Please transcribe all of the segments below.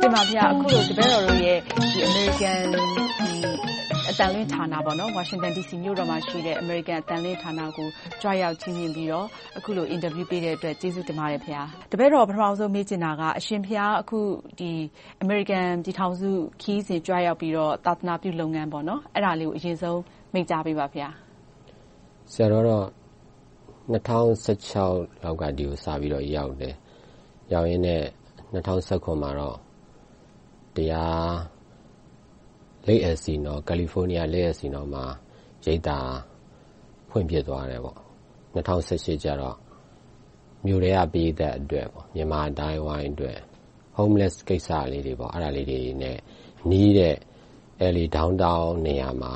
တင်ပါဗျာအခုလိုတပည့်တော်တို့ရဲ့ဒီအမေရိကန်ဒီအတန်လင်းဌာနပေါ့နော်ဝါရှင်တန် DC မြို့တော်မှာရှိတဲ့အမေရိကန်အတန်လင်းဌာနကိုကြွားရောက်ချင်းမြင်ပြီးတော့အခုလိုအင်တာဗျူးပေးတဲ့အတွက်ကျေးဇူးတင်ပါတယ်ဗျာတပည့်တော်ပထမဆုံးမေးချင်တာကအရှင်ဖျားအခုဒီအမေရိကန်ပြည်ထောင်စုခီးစဉ်ကြွားရောက်ပြီးတော့သာသနာပြုလုပ်ငန်းပေါ့နော်အဲ့ဒါလေးကိုအရင်ဆုံးမိတ်ကြားပေးပါဗျာဆရာတော်တော့ 2016 လောက်က ဒီကိုစပြီးတော့ ရောက်တယ် ရောက်ရင်းနဲ့ 2019မှာတော့တရားလိတ်အစီနော်ကယ်လီဖိုးနီးယားလိတ်အစီနော်မှာ ရိတ်တာဖွင့်ပြသွားတယ်ပေါ့2018ကျတော့ မြို့ရဲအပြည်သက်အတွက်ပေါ့မြန်မာတိုင်းဝိုင်းအတွက် homeless ကိစ္စလေးတွေပေါ့အဲ့ဒါလေးတွေနဲ့ နီးတဲ့ LA downtown နေရာမှာ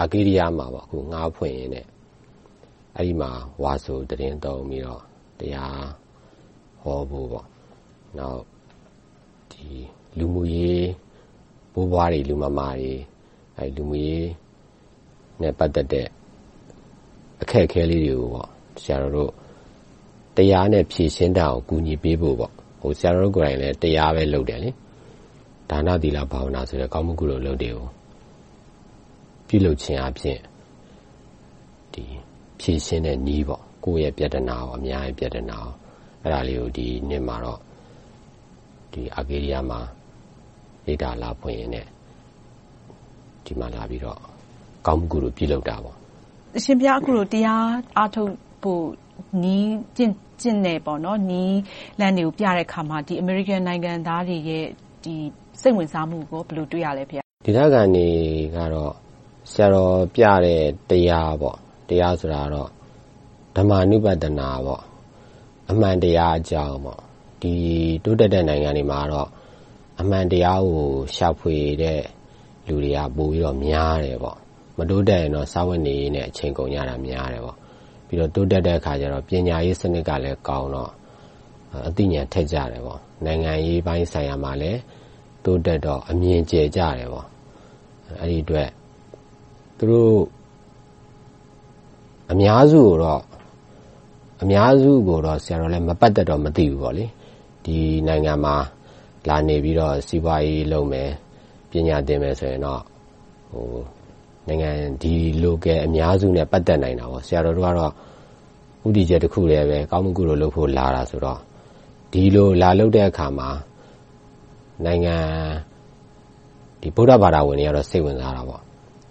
အာကေရီယာမှာပေါ့အခုငါးဖွင့်ရင်းနဲ့ အဲ့ဒီမှာဝါဆိုတရင်တုံးပြီးတော့တရားဟောဖို့ပေါ့နောက်ဒီလူမှုရေးဘိုးဘွားတွေလူမမာတွေအဲလူမှုရေးနဲ့ပတ်သက်တဲ့အခက်အခဲလေးတွေကိုပေါ့ဆရာတော်တို့တရားနဲ့ဖြည့်ရှင်းတာကိုကူညီပေးဖို့ပေါ့ဟိုဆရာတော်တို့ကိုယ်တိုင်လည်းတရားပဲလုပ်တယ်လေဒါနသီလဘာဝနာဆိုတဲ့ကောင်းမှုကုသိုလ်လုပ်တွေကိုပြုလုပ်ခြင်းအပြင်ဒီ ဖြည့်ရှင်းတဲ့နီးပေါ့ကိုယ့်ရဲ့ပြဿနာကိုအများရဲ့ပြဿနာကိုအဲ့ဒါလေးကိုဒီနှစ်မှာတော့ဒီအာဂေရီယာမှာလေတာလာဖွင့်ရင်နဲ့ဒီမှာလာပြီးတော့ကောင်းမှုကုသိုလ်ပြုလုပ်တာပေါ့အရှင်ဘုရားအခုလိုတရားအားထုတ်ဖို့နီးကျင့်ကျင့်နေပေါ့နော်နီးလမ်းတွေကိုပြတဲ့ခါမှာဒီ American နိုင်ငံသားတွေရဲ့ဒီစိတ်ဝင်စားမှုကိုဘယ်လိုတွေ့ရလဲဗျာဒီထက်ကနေကတော့ဆရာတော်ပြတဲ့တရားပေါ့ တရားဆိုတာတော့ဓမ္မနုပဒနာပေါ့အမှန်တရားအကြောင်းပေါ့ဒီတိုးတက်တဲ့နိုင်ငံတွေမှာတော့အမှန်တရားကိုရှာဖွေတဲ့လူတွေကပိုပြီးတော့များတယ်ပေါ့မတိုးတက်ရင်တော့စာဝတ်နေရေးနဲ့အချိန်ကုန်ကြတာများတယ်ပေါ့ပြီးတော့တိုးတက်တဲ့အခါကျတော့ပညာရေးစနစ်ကလည်းကောင်းတော့အသိဉာဏ်ထက်ကြတယ်ပေါ့နိုင်ငံရေးပိုင်းဆိုင်ရာမှာလည်းတိုးတက်တော့အမြင်ကျယ်ကြတယ်ပေါ့အဲ့ဒီအတွက်သူတို့ အများစုကိုတော့အများစုကိုတော့ဆရာတော်လည်းမပတ်သက်တော့မသိဘူးပေါ့လေဒီနိုင်ငံမှာလာနေပြီးတော့စီးပွားရေးလုပ်မယ်ပညာသင်မယ်ဆိုရင်တော့ဟိုနိုင်ငံဒီ local အများစုနဲ့ပတ်သက်နိုင်တာပေါ့ဆရာတော်တို့ကတော့ဥတီချက်တစ်ခုတည်းပဲကောင်းမှုကုသိုလ်လုပ်ဖို့လာတာဆိုတော့ဒီလိုလာလုပ်တဲ့အခါမှာနိုင်ငံဒီဗုဒ္ဓဘာသာဝင်တွေကတော့စိတ်ဝင်စားတာပေါ့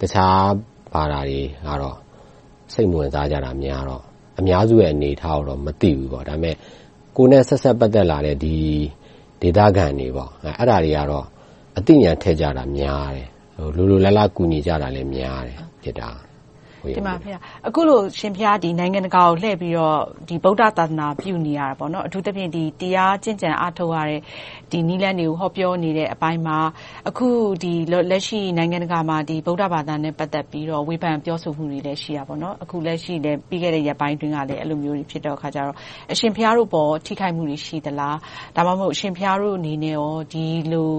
တခြားဘာသာတွေကတော့ စိတ်ဝင်စားကြတာများတော့အများစုရဲ့အနေထားတော့မသိဘူးပေါ့ဒါပေမဲ့ကိုယ်နဲ့ဆက်ဆက်ပတ်သက်လာတဲ့ဒီဒေသခံတွေပေါ့အဲ့ဒါတွေကတော့အသိဉာဏ်ထည့်ကြတာများတယ်ဟိုလိုလိုလားလားကူညီကြတာလည်းများတယ်ဖြစ်တာ ဒီမှာဖေအခုလိုရှင်ဖျားဒီနိုင်ငံတကာကိုလှည့်ပြီးတော့ဒီဗုဒ္ဓသာသနာပြုနေရတာပေါ့နော်အထူးသဖြင့်ဒီတရားကျင့်ကြံအားထုတ်ရတဲ့ဒီနီလန်းတွေကိုဟောပြောနေတဲ့အပိုင်းမှာအခုဒီလက်ရှိနိုင်ငံတကာမှာဒီဗုဒ္ဓဘာသာနဲ့ပတ်သက်ပြီးတော့ဝေဖန်ပြောဆိုမှုတွေလည်းရှိတာပေါ့နော်အခုလက်ရှိလည်းပြီးခဲ့တဲ့ရက်ပိုင်းတွင်းကလည်းအဲ့လိုမျိုးတွေဖြစ်တော့ခါကြတော့အရှင်ဖျားတို့ပေါ်ထိခိုက်မှုတွေရှိသလားဒါမှမဟုတ်အရှင်ဖျားတို့အနေနဲ့ရောဒီလို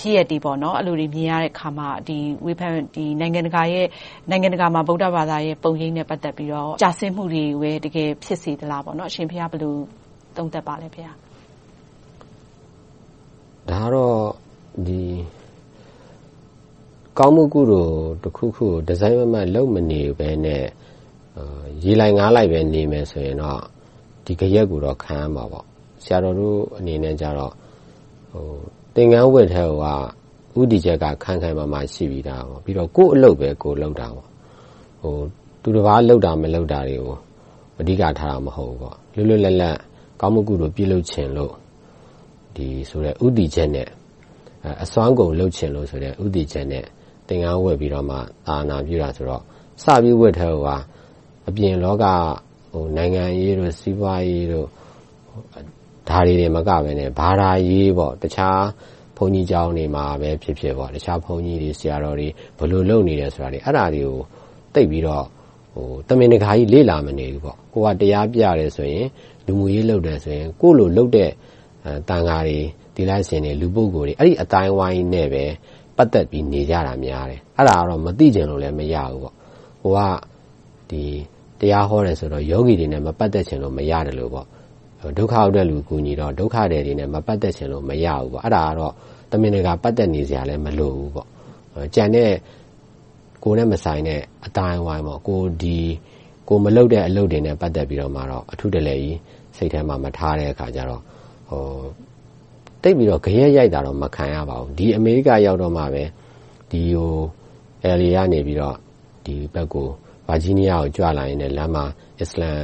ဖြစ်ရတဲ့ပေါ့နော်အဲ့လိုတွေမြင်ရတဲ့ခါမှာဒီဝေဖန်ဒီနိုင်ငံတကာရဲ့နိုင်ငံတကာမှာဗုဒ္ဓဘာသာရဲ့ပုံရိပ်နဲ့ပတ်သက်ပြီးတော့ကြာဆင်းမှုတွေဝဲတကယ်ဖြစ်စေသလားပေါ့နော်အရှင်ဖျားဘယ်လိုသုံးသပ်ပါလဲဖေ။ဒါတော့ဒီကောင်းမှုကုသိုလ်တစ်ခုခုဒီဇိုင်းမမတ်လုံးမနေပဲနဲ့ရေလိုက်ငားလိုက်ပဲနေမယ်ဆိုရင်တော့ဒီကြရက်ကိုတော့ခံရမှာပေါ့ဆရာတော်တို့အနေနဲ့ကြတော့ဟို သင်္ကန်းဝတ်ထဲကဥတီချက်ကခိုင်ခိုင်မာမာရှိပြီးသားပေါ့ပြီးတော့ကိုယ်အလုပ်ပဲကိုယ်လုပ်တာပေါ့ဟိုသူတစ်ပါးလုပ်တာမလုပ်တာတွေကိုအဓိကထားတာမဟုတ်ဘူးပေါ့လွတ်လွတ်လပ်လပ်ကောင်းမှုကုသိုလ်ပြုလုပ်ခြင်းလို့ဒီဆိုတဲ့ဥတီချက်နဲ့အစွမ်းကုန်လုပ်ခြင်းလို့ဆိုတဲ့ဥတီချက်နဲ့သင်္ကန်းဝတ်ပြီးတော့မှသာနာပြုတာဆိုတော့စပြီးဝတ်ထဲကအပြင်လောကဟိုနိုင်ငံရေးတို့စီးပွားရေးတို့ ဒါတွေတွေမကပဲနဲ့ဘာသာရေးပေါ့တခြားဘုန်းကြီးကျောင်းတွေမှာပဲဖြစ်ဖြစ်ပေါ့တခြားဘုန်းကြီးတွေဆရာတော်တွေဘလို့လုပ်နေတယ်ဆိုတာတွေအဲ့ဒါတွေကိုတိတ်ပြီးတော့ဟိုတမင်တကာကြီးလေ့လာမနေဘူးပေါ့ကိုကတရားပြတယ်ဆိုရင်လူမှုရေးလုပ်တယ်ဆိုရင်ကိုလိုလုပ်တဲ့တန်ဃာတွေဒီလိုက်ရှင်တွေလူပုဂ္ဂိုလ်တွေအဲ့ဒီအတိုင်းဝိုင်းနဲ့ပဲပတ်သက်ပြီးနေကြတာများတယ်အဲ့ဒါကတော့မသိကြလို့လည်းမရဘူးပေါ့ဟိုကဒီတရားဟောတယ်ဆိုတော့ယောဂီတွေနဲ့မပတ်သက်ချင်လို့မရတယ်လို့ပေါ့ ဒုက္ခရောက်တဲ့လူကူညီတော့ဒုက္ခတွေတွေနဲ့မပတ်သက်ချင်လို့မရဘူးပေါ့အဲ့ဒါကတော့တမင်တကာပတ်သက်နေစရာလည်းမလိုဘူးပေါ့ကြံတဲ့ကိုယ်နဲ့မဆိုင်တဲ့အတိုင်းဝိုင်းပေါ့ကိုဒီကိုမလုပ်တဲ့အလုပ်တွေနဲ့ပတ်သက်ပြီးတော့မှတော့အထုတလဲကြီးစိတ်ထဲမှာမထားတဲ့အခါကျတော့ဟိုတိတ်ပြီးတော့ခရက်ရိုက်တာတော့မခံရပါဘူးဒီအမေရိကရောက်တော့မှပဲဒီဟိုအဲလီကနေပြီးတော့ဒီဘက်ကိုဗာဂျီးနီးယားကိုကြွလာရင်လည်းလမ်းမှာအစ္စလမ်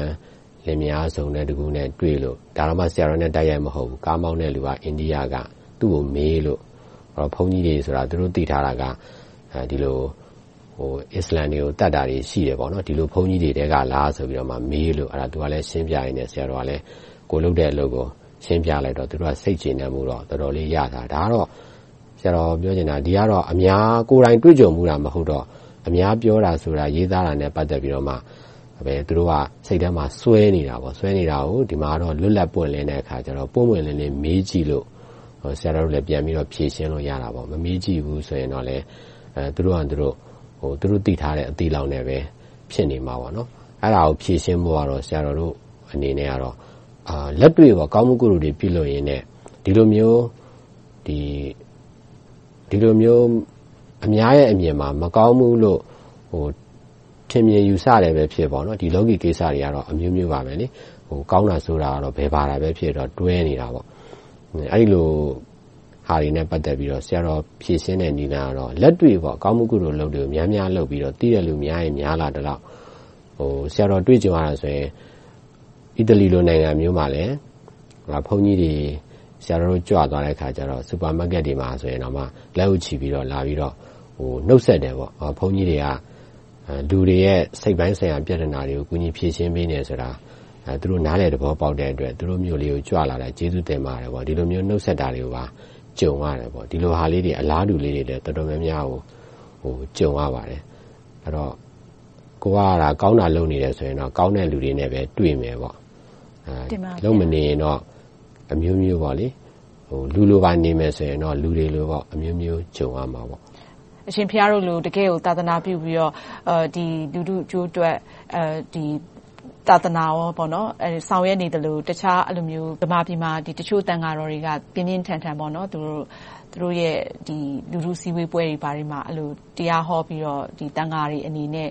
လင်မယားစုံတဲ့တကူနဲ့တွေ့လို့ဒါတော့မှဆရာတော်နဲ့တိုက်ရိုက်မဟုတ်ဘူးကားမောင်းတဲ့လူကအိန္ဒိယကသူ့ကိုမေးလို့တော့ဘုန်းကြီးတွေဆိုတာသူတို့သိထားတာကအဲဒီလိုဟိုအစ္စလမ်တွေကိုတတ်တာတွေရှိတယ်ပေါ့နော်ဒီလိုဘုန်းကြီးတွေတဲကလားဆိုပြီးတော့မှမေးလို့အဲ့ဒါသူကလည်းရှင်းပြရင်းနဲ့ဆရာတော်ကလည်းကိုလုပ်တဲ့အလုပ်ကိုရှင်းပြလိုက်တော့သူတို့ကစိတ်ကျေနပ်မှုတော့တော်တော်လေးရတာဒါကတော့ဆရာတော်ပြောချင်တာဒီကတော့အများကိုယ်တိုင်တွေ့ကြုံမှုတာမဟုတ်တော့အများပြောတာဆိုတာရေးသားတာနဲ့ပတ်သက်ပြီးတော့မှ ပဲသူတို့ကစိတ်ထဲမှာစွဲနေတာပေါ့စွဲနေတာကိုဒီမှာတော့လွတ်လပ်ပွင့်လင်းတဲ့အခါကျတော့ပွင့်ပွင့်လင်းလင်းမေးကြည့်လို့ဆရာတော်တို့လည်းပြန်ပြီးတော့ဖြည့်ရှင်းလို့ရတာပေါ့မမေးကြည့်ဘူးဆိုရင်တော့လည်းအဲသူတို့ကသူတို့ဟိုသူတို့သိထားတဲ့အသီးလောင်နဲ့ပဲဖြစ်နေမှာပေါ့နော်အဲ့ဒါကိုဖြည့်ရှင်းဖို့ကတော့ဆရာတော်တို့အနေနဲ့ကတော့အာလက်တွေ့ပေါ့ကောင်းမှုကုသိုလ်တွေပြုလုပ်ရင်းနဲ့ဒီလိုမျိုးဒီဒီလိုမျိုးအများရဲ့အမြင်မှာမကောင်းဘူးလို့ဟိုထ င်မြင်ယူဆတယ်ပဲဖြစ်ပေါ့နော်ဒီလောကီကိစ္စတွေကတော့အမျိုးမျိုးပါပဲလေဟိုကောင်းတာဆိုတာကတော့ဘယ်ပါတာပဲဖြစ်တော့တွဲနေတာပေါ့အဲ့ဒီလိုဟာတွေနဲ့ပတ်သက်ပြီးတော့ဆရာတော်ဖြည့်ရှင်းတဲ့နီလာကတော့လက်တွေ့ပေါ့ကောင်းမှုကုသိုလ်လုပ်တွေကိုများများလုပ်ပြီးတော့တည်ရလူများရင်များလာတော့ဟိုဆရာတော်တွေ့ကြရတာဆိုရင်အီတလီလိုနိုင်ငံမျိုးမှာလည်းဘုန်းကြီးတွေဆရာတော်တို့ကြွသွားတဲ့အခါကျတော့စူပါမားကတ်တွေမှာဆိုရင်တော့မှလက်ဥချီပြီးတော့လာပြီးတော့ဟိုနှုတ်ဆက်တယ်ပေါ့ဘုန်းကြီးတွေက လူတွေရဲ့စိတ်ပိုင်းဆိုင်ရာပြဿနာတွေကိုကူညီဖြေရှင်းပေးနေဆိုတာအဲသူတို့နားလေသဘောပေါက်တဲ့အတွက်သူတို့မျိုးလေးကိုကြွလာတယ်ကျေးဇူးတင်ပါတယ်ပေါ့ဒီလိုမျိုးနှုတ်ဆက်တာတွေကိုပါကြုံရတယ်ပေါ့ဒီလိုဟာလေးတွေအလားတူလေးတွေလည်းတော်တော်များများကိုဟိုကြုံရပါတယ်အဲ့တော့ကိုကတာကောင်းတာလုပ်နေတယ်ဆိုရင်တော့ကောင်းတဲ့လူတွေနဲ့ပဲတွေ့မယ်ပေါ့အဲလုံးမနေရင်တော့အမျိုးမျိုးပေါ့လေဟိုလူလိုပါနေမယ်ဆိုရင်တော့လူတွေလိုပေါ့အမျိုးမျိုးကြုံရမှာပေါ့ အရှင်ဖျားတို့လိုတကယ်ကိုသာသနာပြုပြီးတော့အဲဒီလူလူကျိုးအတွက်အဲဒီသာသနာရောပေါ့နော်အဲဆောင်ရွက်နေတယ်လို့တခြားအဲ့လိုမျိုးဗမာပြည်မှာဒီတချို့တန်ဃာတော်တွေကပြင်းပြင်းထန်ထန်ပေါ့နော်သူတို့သူတို့ရဲ့ဒီလူလူစည်းဝေးပွဲတွေဘာတွေမှာအဲ့လိုတရားဟောပြီးတော့ဒီတန်ဃာတွေအနေနဲ့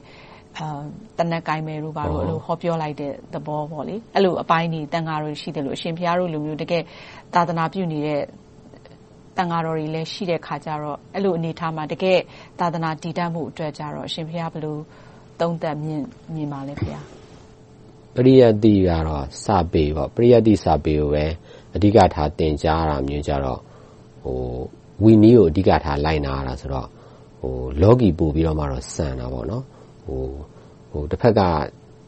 အာတနက်ကင်မယ်တို့ဘာလို့အဲ့လိုဟောပြောလိုက်တဲ့သဘောပေါ့လေအဲ့လိုအပိုင်းတွေတန်ဃာတွေရှိတယ်လို့အရှင်ဘုရားတို့လူမျိုးတကယ်သာသနာပြုနေတဲ့ တန်ဃာတော်တွေလည်းရှိတဲ့ခါကျတော့အဲ့လိုအနေထားမှာတကယ်သာသနာတည်တတ်မှုအတွက်ကြတော့အရှင်ဘုရားဘယ်လိုသုံးသပ်မြင်မြင်ပါလဲဘုရားပရိယတ်တိကတော့စာပေပေါ့ပရိယတ်တိစာပေကိုပဲအဓိကထားသင်ကြားတာမျိုးကြတော့ဟိုဝီနီးကိုအဓိကထားလိုက်နာရတာဆိုတော့ဟိုလောကီပို့ပြီးတော့မှတော့စံတာပေါ့နော်ဟိုဟိုတစ်ဖက်က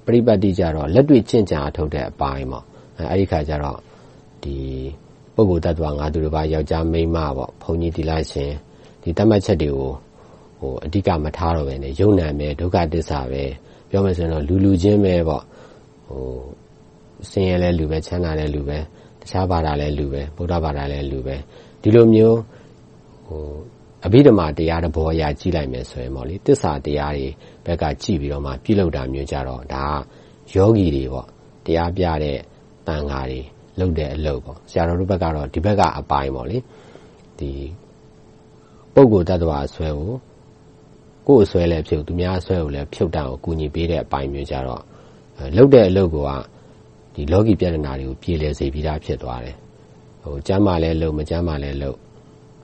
ပရိပတ်တိကြတော့လက်တွေ့ကျင့်ကြံအထုတ်တဲ့အပိုင်းပေါ့အဲအဲ့ဒီခါကျတော့ဒီ ပုဂ္ဂိုလ်တ attva ငါသူတစ်ပါးယောက်ျားမိန်းမပေါ့ဘုန်းကြီးဒီလိုက်ရှင်ဒီတတ်မှတ်ချက်တွေကိုဟိုအဓိကမထားတော့ပဲねယုံနာပဲဒုက္ခတစ္ဆာပဲပြောမယ်ဆိုရင်တော့လူလူချင်းပဲပေါ့ဟိုဆင်းရဲလဲလူပဲချမ်းသာလဲလူပဲတခြားဘာသာလဲလူပဲဗုဒ္ဓဘာသာလဲလူပဲဒီလိုမျိုးဟိုအဘိဓမ္မာတရားတဘောအရာကြည့်လိုက်မယ်ဆိုရင်ပေါ့လေတစ္ဆာတရားတွေဘက်ကကြည့်ပြီးတော့မှပြုလုပ်တာမျိုးကြတော့ဒါကယောဂီတွေပေါ့တရားပြတဲ့တန်ဃာတွေ လုပ်တဲ့အလုပ်ပေါ့ဆရာတော်တို့ဘက်ကတော့ဒီဘက်ကအပိုင်းပေါ့လေဒီပုဂ္ဂိုလ်တ attva အဆွဲကိုကိုယ်အဆွဲလည်းဖြုတ်သူများအဆွဲကိုလည်းဖြုတ်တတ်အောင်ကူညီပေးတဲ့အပိုင်းမျိုးကြတော့လှုပ်တဲ့အလုပ်ကဒီလောကီပြဿနာတွေကိုပြေလည်စေပြီးသားဖြစ်သွားတယ်ဟိုကျမ်းမာလဲလှုပ်မကျမ်းမာလဲလှုပ်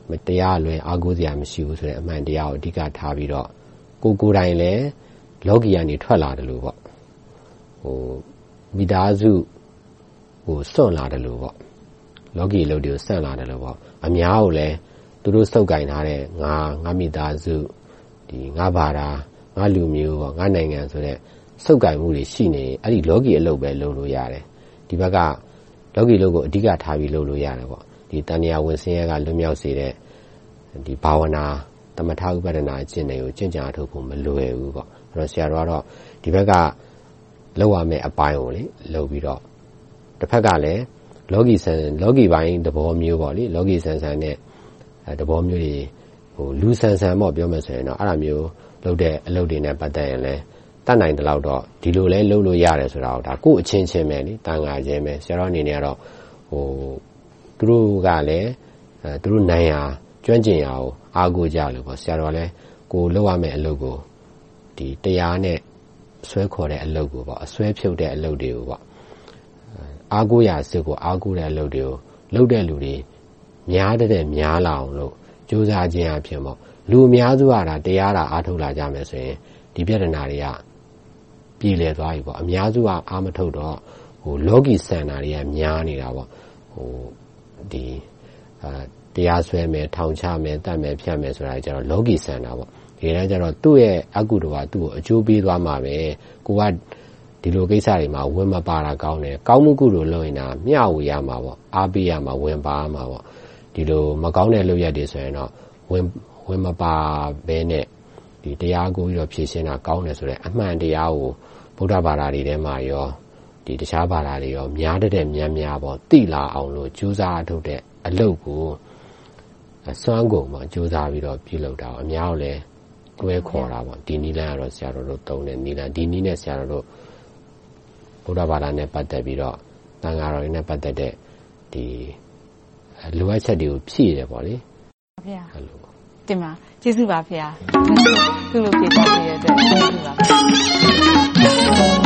မတရားလွယ်အာကိုးစရာမရှိဘူးဆိုတဲ့အမှန်တရားကိုအဓိကထားပြီးတော့ကိုကိုယ်တိုင်လည်းလောကီကနေထွက်လာတယ်လို့ပေါ့ဟိုမိသားစု ဟိုစွန့်လာတယ်လို့ပေါ့လောကီလုပ်တွေကိုစွန့်လာတယ်လို့ပေါ့အများကိုလည်းသူတို့စုပ်ကင်ထားတဲ့ငါငါမိသားစုဒီငါဘာသာငါလူမျိုးပေါ့ငါနိုင်ငံဆိုတဲ့စုပ်ကင်မှုတွေရှိနေအဲ့ဒီလောကီအလုပ်ပဲလုပ်လို့ရတယ်ဒီဘက်ကလောကီလုပ်ကိုအဓိကထားပြီးလုပ်လို့ရတယ်ပေါ့ဒီတဏှာဝင်စင်းရဲကလွတ်မြောက်စေတဲ့ဒီဘာဝနာတမထဥပဒနာအကျင့်တွေကိုကျင့်ကြံထုတ်ဖို့မလွယ်ဘူးပေါ့အဲ့တော့ဆရာတော်ကတော့ဒီဘက်ကလောက်ရမယ့်အပိုင်းကိုလေလုပ်ပြီးတော့ တစ်ဖက်ကလည်းလောကီဆန်လောကီပိုင်းသဘောမျိုးပေါ့လေလောကီဆန်ဆန်နဲ့သဘောမျိုးတွေဟိုလူဆန်ဆန်ပေါ့ပြောမယ်ဆိုရင်တော့အဲ့လိုမျိုးလုပ်တဲ့အလုပ်တွေနဲ့ပတ်သက်ရင်လည်းတတ်နိုင်သလောက်တော့ဒီလိုလဲလုပ်လို့ရတယ်ဆိုတာကိုယ့်အချင်းချင်းပဲသံဃာချင်းပဲဆရာတော်အနေနဲ့ကတော့သူတို့ကလည်းသူတို့နိုင်ရာကျွမ်းကျင်ရာကိုအားကိုးကြလို့ဆရာတော်ကလည်းကိုယ်လုပ်ရမယ့်အလုပ်ကိုတရားနဲ့ဆွဲခေါ်တဲ့အလုပ်ကိုအစွဲဖြုတ်တဲ့အလုပ်တွေကို အားကိုးရာစစ်ကိုအားကိုးတဲ့အလုပ်တွေကိုလုပ်တဲ့လူတွေများသထက်များလာအောင်လို့ကြိုးစားခြင်းအားဖြင့်လူအများစုကတရားသာအားထုတ်လာကြမယ်ဆိုရင်ဒီပြဿနာတွေကပြေလည်သွားပြီ။အများစုကအားမထုတ်တော့လောကီဆန်တာတွေကများနေတာ။တရားစွဲမယ်၊ထောင်ချမယ်၊သတ်မယ်၊ဖြတ်မယ်ဆိုတာတွေလောကီဆန်တာ။တကယ်တမ်းကြတော့သူ့ရဲ့အကုသိုလ်ကသူ့ကိုအကျိုးပေးသွားမှာပဲ။ကိုယ်က ဒီလိုကိစ္စတွေမှာဝင်မပါတာကောင်းတယ်။ကောင်းမှုကုသိုလ်လုပ်ရင်မျှဝေရမှာ၊အားပေးရမှာ၊ဝင်ပါရမှာ။ဒီလိုမကောင်းတဲ့လုပ်ရပ်တွေဆိုရင်တော့ဝင်မပါဘဲနဲ့တရားကိုဖြေရှင်းတာကောင်းတယ်ဆိုတဲ့အမှန်တရားကိုဗုဒ္ဓဘာသာတွေထဲမှာရောတခြားဘာသာတွေရောများသထက်များများသိလာအောင်လို့ကြိုးစားအားထုတ်တဲ့အလုပ်ကိုစွမ်းကုန်ကြိုးစားပြီးတော့ပြုလုပ်တာ။အများကိုလည်းတွဲခေါ်တာ။ဒီနည်းလမ်းကတော့ဆရာတော်တို့သုံးတဲ့နည်းလမ်း။ဒီနည်းနဲ့ဆရာတော်တို့ ဗုဒ္ဓဘာသာနဲ့ပတ်သက်ပြီးတော့သံဃာတော်တွေနဲ့ပတ်သက်တဲ့လိုအပ်ချက်တွေကိုဖြည့်တယ်။တင်ပါ။ကျေးဇူးပါဘုရား။အခုလိုဖြေကြားပေးတဲ့အတွက်ကျေးဇူးပါ